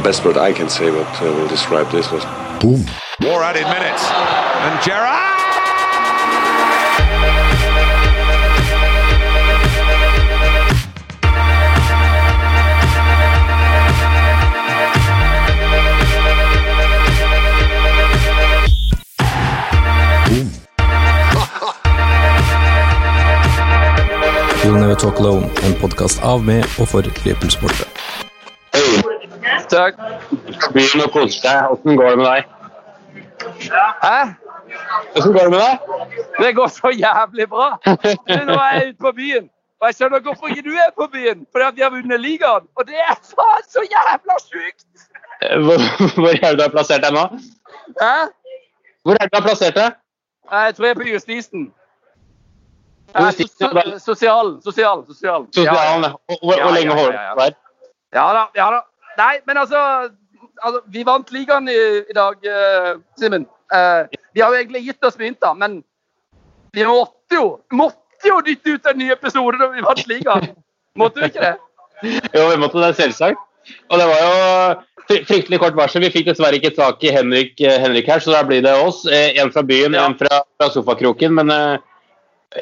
the best word I can say what uh, will describe this was boom. More added minutes. And Gerrard! You'll Never Talk Alone, en podkast av med og for Liverpool-sportere. Takk. Begynn å kose deg. Åssen går det med deg? Hæ? Åssen går det med deg? Det går så jævlig bra. Nå er jeg ute på byen. Og jeg skjønner hvorfor ikke du er på byen. Fordi at vi har vunnet ligaen. Og det er faen så jævla sjukt! Hvor, hvor er det du har plassert deg nå? Hæ? Hvor er det du har plassert deg? Jeg tror jeg er på justisen. Ja, so du sosial, sosial, sosial. Sosialen. Ja, Hvor, hvor Ja, ja, lenge ja, holder ja, du der? ja. ja da, ja da. Nei, men altså, altså Vi vant ligaen i, i dag, uh, Simen. Uh, vi har jo egentlig gitt oss begynt, da, men vi måtte jo måtte jo dytte ut en ny episode da vi vant ligaen. Måtte vi ikke det? Jo, vi måtte det, selvsagt. Og det var jo fryktelig kort varsel. Vi fikk dessverre ikke tak i Henrik, eh, Henrik her, så da blir det oss. Eh, En fra byen, en fra, fra sofakroken. Men eh,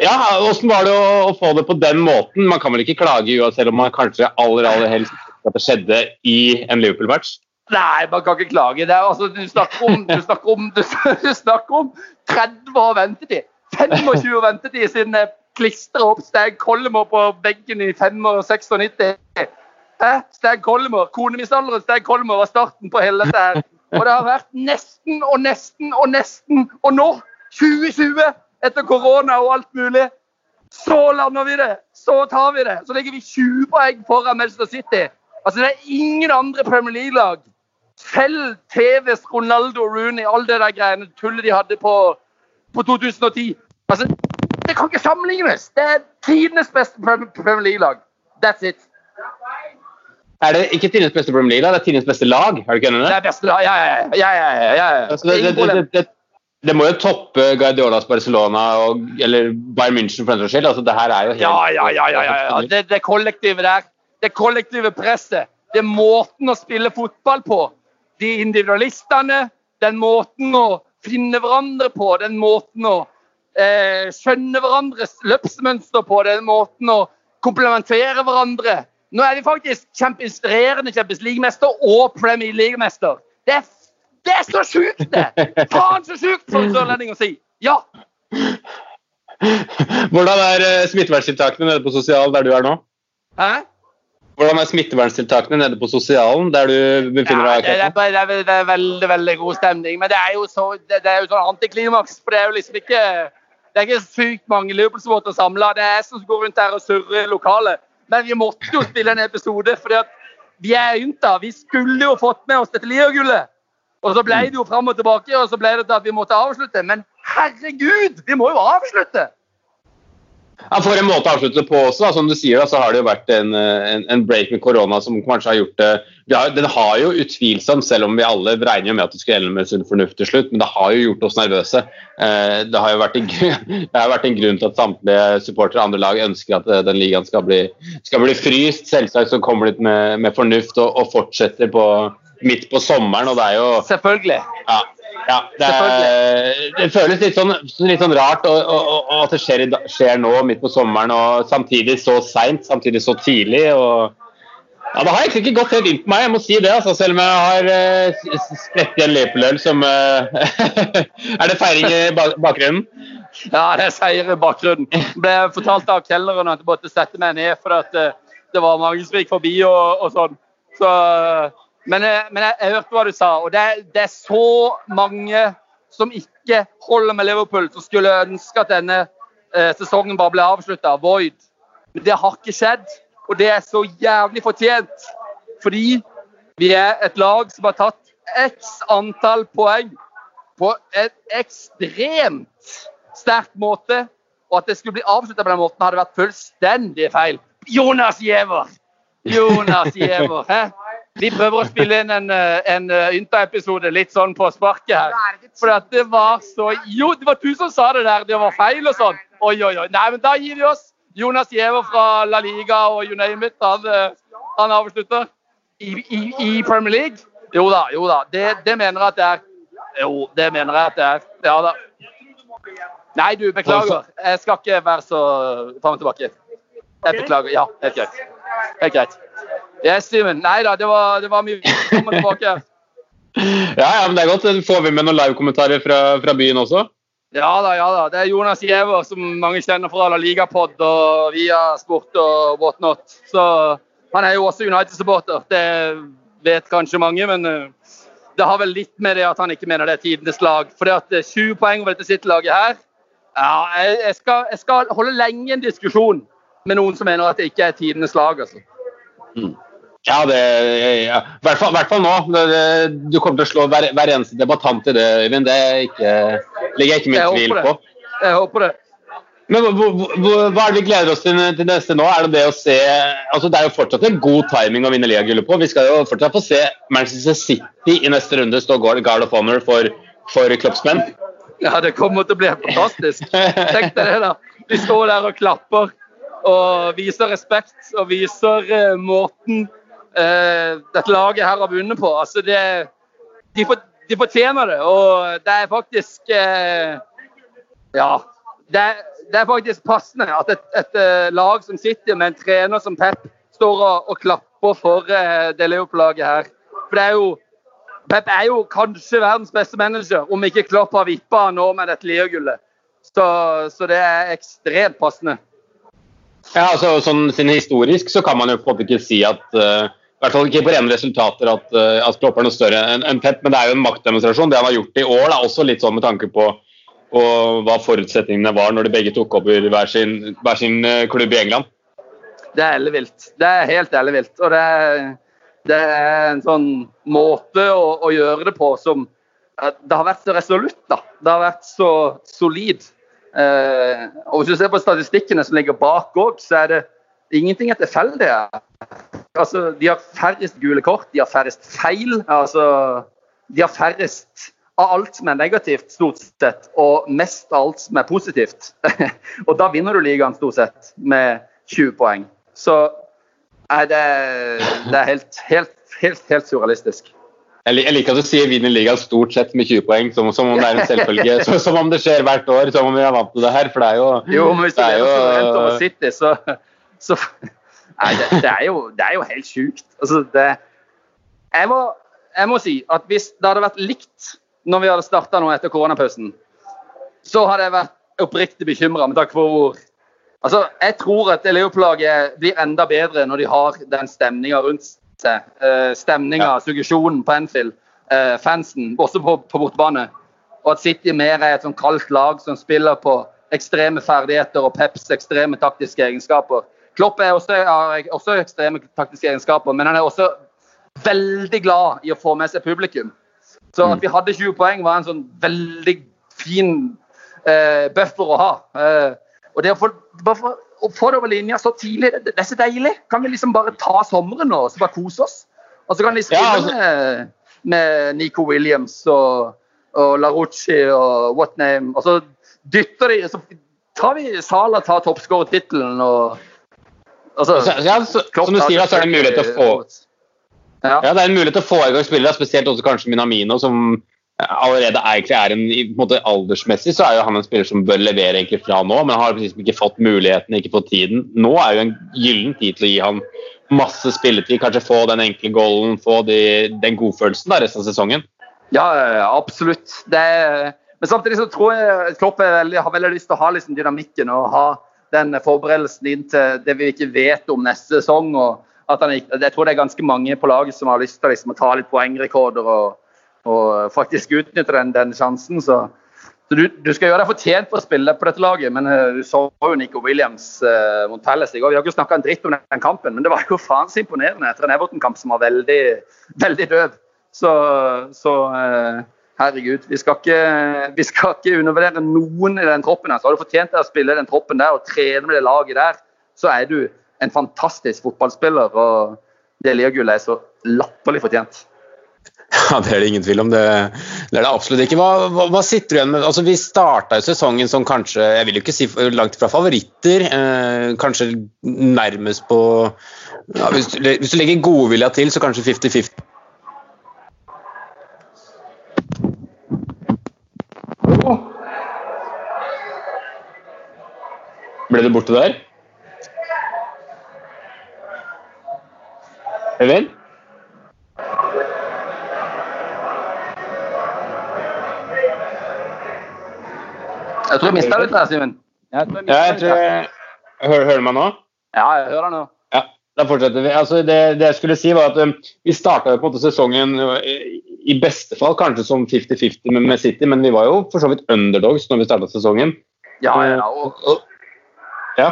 ja, åssen var det å, å få det på den måten? Man kan vel ikke klage selv om man kanskje aller aller helst at det skjedde i en Liverpool-match? Nei, man kan ikke klage. Det altså, du, snakker om, du, snakker om, du, snakker om 30 år ventetid. 25 år ventetid siden jeg klistra opp Stag Kollemo på veggen i 95-96. Hæ? Stag Kollemo, konemisalderen Stag Kollemo var starten på hele dette her. Og det har vært nesten og nesten og nesten. Og nå, 2020, etter korona og alt mulig, så lander vi det. Så tar vi det. Så legger vi 20 poeng foran Manchester City. Altså, det er ingen andre Premier League-lag. Selv TVs Ronaldo og Rooney, all det der greiene, tullet de hadde på, på 2010. Altså, det kan ikke sammenlignes. Det er tidenes beste Premier League-lag. That's it. Er det ikke tidenes beste Premier League-lag, Det er tidenes beste lag? Er du ikke enig i Det det? er beste lag. Ja, ja, ja. ja. Altså, det, det, det, det, må jo toppe Guardiolas Barcelona eller Bayern München for den saks skyld. Altså, det her er jo helt Ja, ja, ja. ja, ja. Det, det kollektive der. Det kollektive presset. Det er måten å spille fotball på. De individualistene. Den måten å finne hverandre på. Den måten å eh, skjønne hverandres løpsmønster på. Den måten å komplementere hverandre. Nå er vi faktisk kjempeinspirerende Champions League-mester og Premier League-mester. Det, det er så sjukt, det! Faen så sjukt, for en sørlending å si. Ja. Hvordan er eh, smitteverntiltakene nede på sosial der du er nå? Hæ? Hvordan er smitteverntiltakene nede på sosialen der du befinner deg? det, det, er, det, er, veldig veldig god stemning. Men det er jo, så, det, er jo sånn antiklimaks. For det er jo liksom ikke det er ikke sykt mange Liverpool-supportere samla. Det er jeg som går rundt her og surrer i lokalet. Men vi måtte jo spille en episode, fordi at vi er ynta. Vi skulle jo fått med oss dette Livergullet. Og så ble det jo fram og tilbake, og så ble det til at vi måtte avslutte. Men herregud, vi må jo avslutte! Ja, For en måte å avslutte på også, da, som du sier, da, så har det jo vært en, en, en break med korona som kanskje har gjort det Den har jo utvilsomt, selv om vi alle regner med at det skulle ende med sunn fornuft til slutt, men det har jo gjort oss nervøse. Eh, det har jo vært en, det har vært en grunn til at samtlige supportere av andre lag ønsker at eh, den ligaen skal bli, skal bli fryst. Selvsagt så kommer det med, med fornuft og, og fortsetter på, midt på sommeren, og det er jo Selvfølgelig. Ja, ja det, er, det føles litt sånn, litt sånn rart og, og, og, at det skjer, skjer nå midt på sommeren, og samtidig så seint, samtidig så tidlig. og ja, Det har egentlig ikke gått helt inn på meg, jeg må si det. Altså, selv om jeg har uh, spredt i en Liverpool-øl som uh, Er det feiring i bakgrunnen? Ja, det er seier i bakgrunnen. Ble fortalt av kelneren at jeg måtte sette meg ned fordi at eh, det var mange som gikk forbi og, og sånn. Så, eh, men eh, men jeg, jeg hørte hva du sa, og det, det er så mange som ikke holder med Liverpool, som skulle ønske at denne eh, sesongen bare ble avslutta. Void. Men det har ikke skjedd, og det er så jævlig fortjent. Fordi vi er et lag som har tatt x antall poeng på en ekstremt sterk måte. Og at det skulle bli avslutta på den måten, hadde vært fullstendig feil. Jonas Giæver! Jonas Giæver. Vi prøver å spille inn en, eh, en eh, Ynta-episode litt sånn på sparket her. For at det var så Jo, det var du som sa det der, det var feil og sånn. Oi, oi, oi. Nei, men da gir vi oss. Jonas Giæver fra La Liga og you name it, han, eh, han avslutter. I, i, I Premier League? Jo da, jo da. Det, det mener jeg at det er. Jo, det mener jeg at det er. Ja da. Nei, du, beklager. Jeg skal ikke være så fram og tilbake. Jeg beklager. Ja, helt greit. Helt greit. Yes, Simen. Nei da, det var, det var mye og tilbake. Ja, ja, men det er godt. Får vi med noen livekommentarer fra, fra byen også? Ja da, ja da. Det er Jonas Giæver, som mange kjenner fra La Ligapod og via Sport og whatnot. Så han er jo også United-supporter. Det vet kanskje mange, men uh, det har vel litt med det at han ikke mener det er tidenes lag. For det at 20 poeng over dette sitt laget her ja, jeg, skal, jeg, skal, holde lenge en diskusjon med noen som mener at det ikke er tidenes lag. altså. Mm. Ja, det ja. I hvert fall, hvert fall nå. Du kommer til å slå hver, hver eneste debattant i det, Øyvind. Det ikke, legger jeg ikke min tvil på. Jeg håper det. Men Hva er det vi gleder oss til, til neste nå? Er Det det å se, altså det er jo fortsatt en god timing å vinne ligagullet på. Vi skal jo fortsatt få se Manchester City i neste runde stå Guard of Honor for, for kloppsmenn. Ja, det kommer til å bli fantastisk. Tenk deg det, da. Vi står der og klapper og viser respekt og viser uh, måten uh, dette laget her har vunnet på. Altså, det, de, for, de, fortjener det, og det er faktisk uh, Ja. Det det er, faktisk passende at et, et, lag som sitter med en trener som Pep står og, og klapper for det Leopold-laget her. For det er jo Pep er jo kanskje verdens beste manager, om ikke Klopp har vippa nå med dette Liagullet. Så, så det er ekstremt passende. Ja, altså sånn sin Historisk så kan man jo på en måte ikke si at uh, i hvert fall ikke på rene resultater at, uh, at Klopp er noe større enn en Pep, men det er jo en maktdemonstrasjon. Det han har gjort i år, da, også litt sånn med tanke på, på hva forutsetningene var når de begge tok over hver sin, hver sin uh, klubb i England. Det er ellevilt. Det er helt ellevilt. Og det er det er en sånn måte å, å gjøre det på som Det har vært så resolutt, da. Det har vært så solid. Eh, og Hvis du ser på statistikkene som ligger bak òg, så er det ingenting er tilfeldig. Altså, de har færrest gule kort, de har færrest feil. Altså, de har færrest av alt som er negativt, stort sett, og mest av alt som er positivt. og da vinner du ligaen stort sett med 20 poeng. Så Nei, det, det er helt, helt, helt, helt surrealistisk. Jeg liker at du sier vinner ligaen stort sett med 20 poeng, som, som, om det er en selvfølge. som, som om det skjer hvert år, som om vi er vant til det her. For det er jo Jo, men hvis det er jo over City, så, så Nei, det, det, er jo, det, er jo, helt sjukt. Altså, det jeg må, jeg må si at hvis det hadde vært likt når vi hadde starta nå etter koronapausen, så hadde jeg vært oppriktig bekymra med takk for hvor Altså, Jeg tror at Leopold-laget blir enda bedre når de har den stemninga rundt seg. Uh, stemninga, ja. suggesjonen på Enfield, uh, fansen, også på, på bortebane. Og at City mer er et sånn kaldt lag som spiller på ekstreme ferdigheter og Peps ekstreme taktiske egenskaper. Klopp er også, har også ekstreme taktiske egenskaper, men han er også veldig glad i å få med seg publikum. Så at mm. vi hadde 20 poeng, var en sånn veldig fin uh, buffer å ha. Uh, og det å få, få det over linja så tidlig, det, det, er så deilig. Kan vi liksom bare ta sommeren og så bare kose oss? Og så kan vi spille ja, altså. med, med, Nico Williams og, og Larucci og what name. Og så dytter de Så tar vi Sala tar toppskårertittelen og altså, ja, så, Som du sier, så er det mulighet til å få ja. ja. det er en mulighet til å få i gang spillere, spesielt også kanskje Minamino, som allerede egentlig er en, en måte, Aldersmessig så er jo han en spiller som bør levere egentlig fra nå, men har liksom ikke fått muligheten, ikke fått tiden. Nå er jo en gyllen tid til å gi han masse spilletid, kanskje få den enkle goalen, få de, den godfølelsen da, resten av sesongen. Ja, absolutt. Er, men samtidig så tror jeg Klopp veldig, har veldig lyst til å ha liksom dynamikken og ha den forberedelsen inn til det vi ikke vet om neste sesong. og at han, Jeg tror det er ganske mange på laget som har lyst til liksom, å ta litt poengrekorder. og og faktisk utnytter den, den sjansen. Så, så du, du, skal gjøre deg fortjent for å spille på dette laget, men uh, du så jo Nico Williams uh, mot Palace i går. Vi har ikke snakka en dritt om den kampen, men det var jo faen så imponerende etter en Everton-kamp som var veldig, veldig død. Så, så uh, herregud, vi skal, ikke, vi skal ikke undervurdere noen i den troppen. her. Så har du fortjent deg å spille den troppen der og trene med det laget der, så er du en fantastisk fotballspiller. og det Liagullet er så latterlig fortjent. Ja, Det er det ingen tvil om. Det, det er det absolutt ikke. Hva, hva, hva sitter du igjen med? Altså, Vi starta sesongen som kanskje Jeg vil jo ikke si langt fra favoritter. Eh, kanskje nærmest på ja, hvis, du, hvis, du legger godvilja til, så kanskje 50-50. Ble du borte der? Øyvind? Jeg tror jeg mista litt Simen. Ja, jeg tror jeg... Hører, hører du meg nå? Ja, jeg hører nå. Ja, da fortsetter vi. Altså, det, det, jeg skulle si var at um, Vi starta sesongen uh, i beste fall kanskje som 50-50 med, med, City, men vi var jo for så vidt underdogs når vi starta sesongen. Ja, ja, og... ja.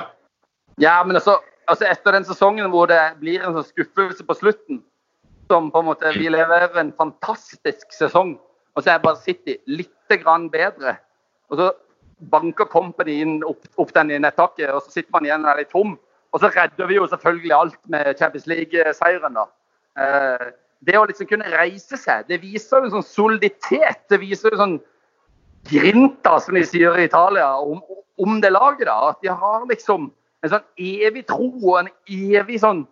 ja men altså, altså, etter den sesongen hvor det blir en sånn skuffelse på slutten som på en måte Vi lever en fantastisk sesong, og så er bare City litt grann bedre. Og så banker Company opp, opp den i nettaket, og så sitter man igjen og er litt tom. Og så redder vi jo selvfølgelig alt med Champions League-seieren. da. Eh, det å liksom kunne reise seg, det viser jo en sånn soliditet. Det viser jo sånn grinta, som de sier i Italia, om, om det laget. da, At de har liksom en sånn evig tro og en evig sånn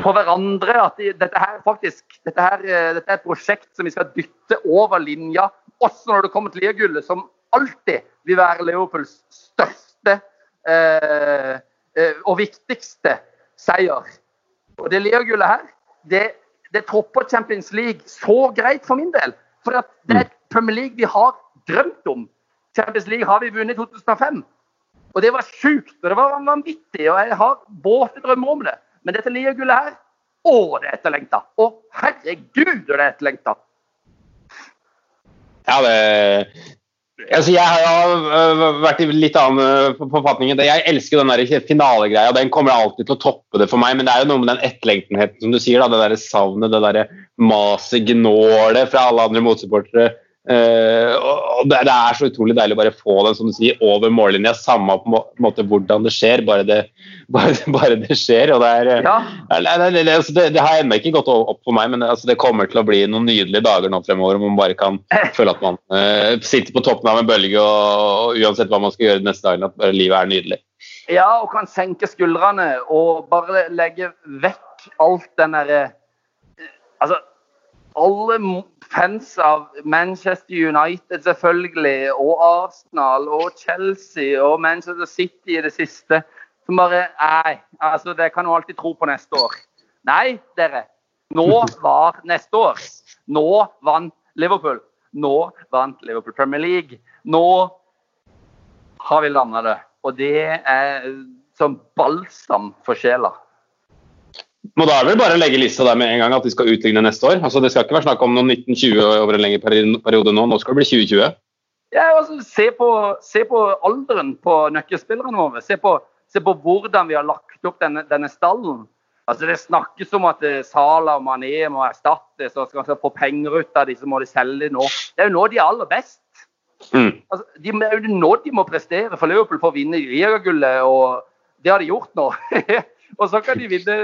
på hverandre. At de, dette her faktisk dette, her, eh, dette er et prosjekt som vi skal dytte over linja, også når det kommer til ligagullet, som alltid vil være Leopolds største eh, eh, og viktigste seier. Og Det liagullet her, det, det, topper Champions League så greit for min del. For det er Premier League vi har drømt om. Champions League har vi vunnet i 2005. Og det var sjukt, og det var vanvittig, og jeg har våte drømmer om det. Men dette liagullet her, å, det er etterlengta! Å, herregud, det er etterlengta! Ja, det, Altså, jeg har uh, vært i litt annen uh, forfatning. Jeg elsker den der finalegreia. Den kommer alltid til å toppe det for meg. Men det er jo noe med den etterlengtenheten som du sier. Da, det der savnet, det der maset, gnålet fra alle andre motsupportere. Uh, og det, det, er så utrolig deilig å bare få den som du sier, over mållinja, samme på en måte hvordan det skjer, bare det, bare, bare det skjer. og Det, er, ja. det, det, altså, det har ennå ikke gått opp for meg, men altså, det kommer til å bli noen nydelige dager nå fremover hvor man bare kan føle at man uh, sitter på toppen av en bølge og, og, uansett hva man skal gjøre neste dag, at livet er nydelig. Ja, og kan senke skuldrene og bare legge vekk alt den derre Altså, alle fans av Manchester United selvfølgelig, og Arsenal og Chelsea og Manchester City i det siste. Som bare Nei, altså, det kan du alltid tro på neste år. Nei, dere. Nå var neste år. Nå vant Liverpool. Nå vant Liverpool Premier League. Nå har vi landa det. Og det er som balsam for sjela. Må da er vel bare legge lista der med en gang at de skal utligne neste år? Altså Det skal ikke være snakk om noen 1920 over en lengre periode nå, nå skal det bli 2020? Ja, altså Se på, se på alderen på nøkkelspillerne våre. Se på, se på, hvordan vi har lagt opp denne, denne stallen. Altså Det snakkes om at Salah, Sala og Mané må erstattes, og skal man få penger ut av de, så må de selge nå. Det er jo nå de er aller best. Mm. Altså, de, det er jo nå de må prestere for Liverpool for å vinne Liagagullet, og det har de gjort nå. Og så kan de vinne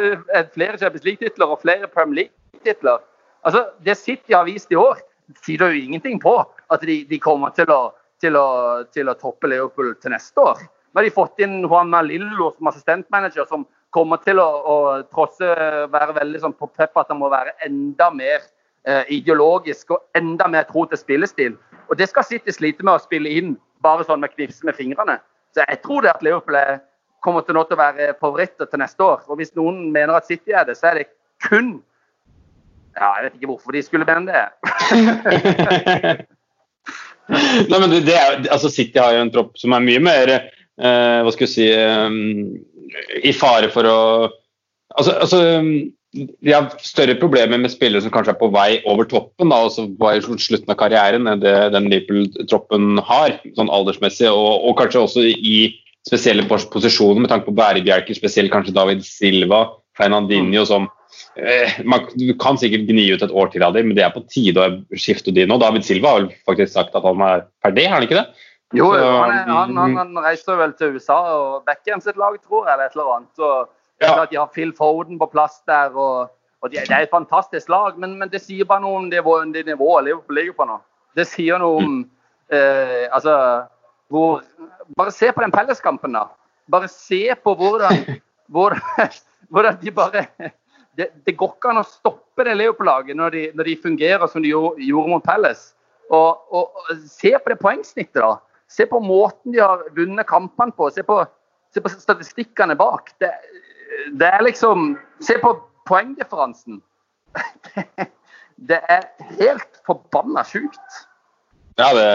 flere Champions League-titler og flere Premier League-titler. Altså, Det City har vist i år, sier jo ingenting på at de, de kommer til å, til, å, til å, toppe Liverpool til neste år. Nå har de fått inn Juan Malillo som assistentmanager, som kommer til å, å trosse være veldig sånn på pepp at han må være enda mer eh, ideologisk og enda mer tro til spillestil. Og Det skal City slite med å spille inn bare sånn med knipse med fingrene. Så jeg tror det at Liverpool er kommer til nå til å være favoritter til neste år. Og hvis noen mener at City er det, så er det kun Ja, jeg vet ikke hvorfor de skulle mene det. Nei, men det er, altså City har jo en tropp som er mye mer eh, hva skal jeg si eh, i fare for å altså, altså de har større problemer med spillere som kanskje er på vei over toppen da, altså på slutten av karrieren enn det den Liverpool-troppen har, sånn aldersmessig, og, og, kanskje også i spesielle posisjoner med tanke på bærebjelker, spesielt kanskje David Silva, Fernandinho som eh, man, Du kan sikkert gni ut et år til av dem, men det er på tide å skifte de nå. David Silva har vel faktisk sagt at han er ferdig, har han ikke det? Jo, Så, han, er, han, han, han, reiser vel til USA og Beckham sitt lag, tror jeg, eller et eller annet. Og, ja. at De har Phil Foden på plass der. og og Det er et fantastisk lag, men, men det sier bare noe om det, det nivået Liverpool ligger på nå. Det sier noe om eh, altså, hvor, Bare se på den felleskampen, da. Bare se på hvordan, hvordan, hvordan de bare det, det, går ikke an å stoppe det Leopold-laget når, de, når de fungerer som de gjorde, mot Pelles. Og, og, og, Se på det poengsnittet. da. Se på måten de har vunnet kampene på. Se på, se på statistikkene bak. Det, det, er liksom Se på poengdifferansen. Det, er helt forbanna sjukt. Ja, det,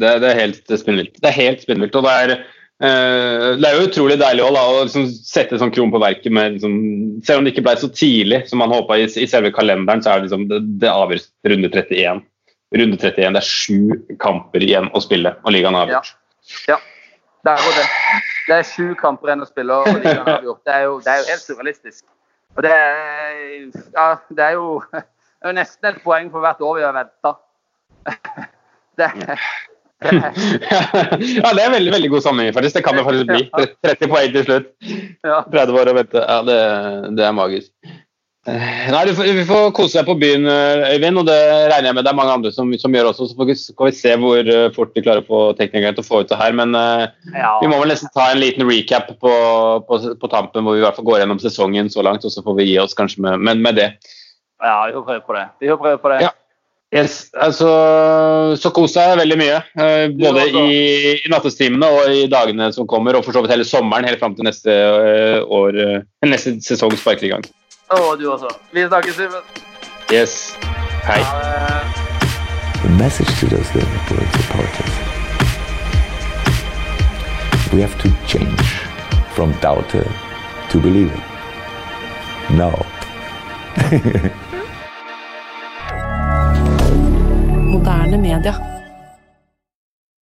det, det, er helt spinnvilt. Det er helt spinnvilt. Og det er, eh, det er jo utrolig deilig også, da, å liksom sette sånn kron på verket med liksom, Selv om det ikke ble så tidlig som man håpa i, i, selve kalenderen, så er det liksom, det, det avgjøres runde 31 runde 31. Det er sju kamper igjen å spille, og ligaen er avgjort. Ja. ja. Det er jo det. Det er sju kamper igjen å spille, og ligaen er avgjort. Det er jo, det er jo helt surrealistisk. Og det er, ja, det er, jo, det er nesten et poeng for hvert år vi har venta. Det, det, ja, det er veldig veldig god sammenheng, faktisk. Det kan det faktisk bli. 30 poeng til slutt. 30 år å vente. Ja, det, det er magisk. Nei, du får, Vi får kose deg på byen, eh, Øyvind, og det regner jeg med det er mange andre som, som gjør også. Så får vi, skal vi se hvor eh, fort vi klarer å få teknikere til å få ut det her. Men ja. vi må vel nesten ta en liten recap på, på, på, tampen, hvor vi i hvert fall går gjennom sesongen så langt. Og så får vi gi oss kanskje med, med, med det. Ja, vi får prøve på det. Vi får prøve på det. Ja. Yes, altså, så kos deg veldig mye. Både i, i nattestimene og i dagene som kommer, og for så vidt hele sommeren helt fram til neste år, neste sesong sparker i gang. Og du også. Vi snakkes, Simen. Yes. Hei. The message to those Liverpool supporters. We have to change from doubter to believer. No. Moderne media.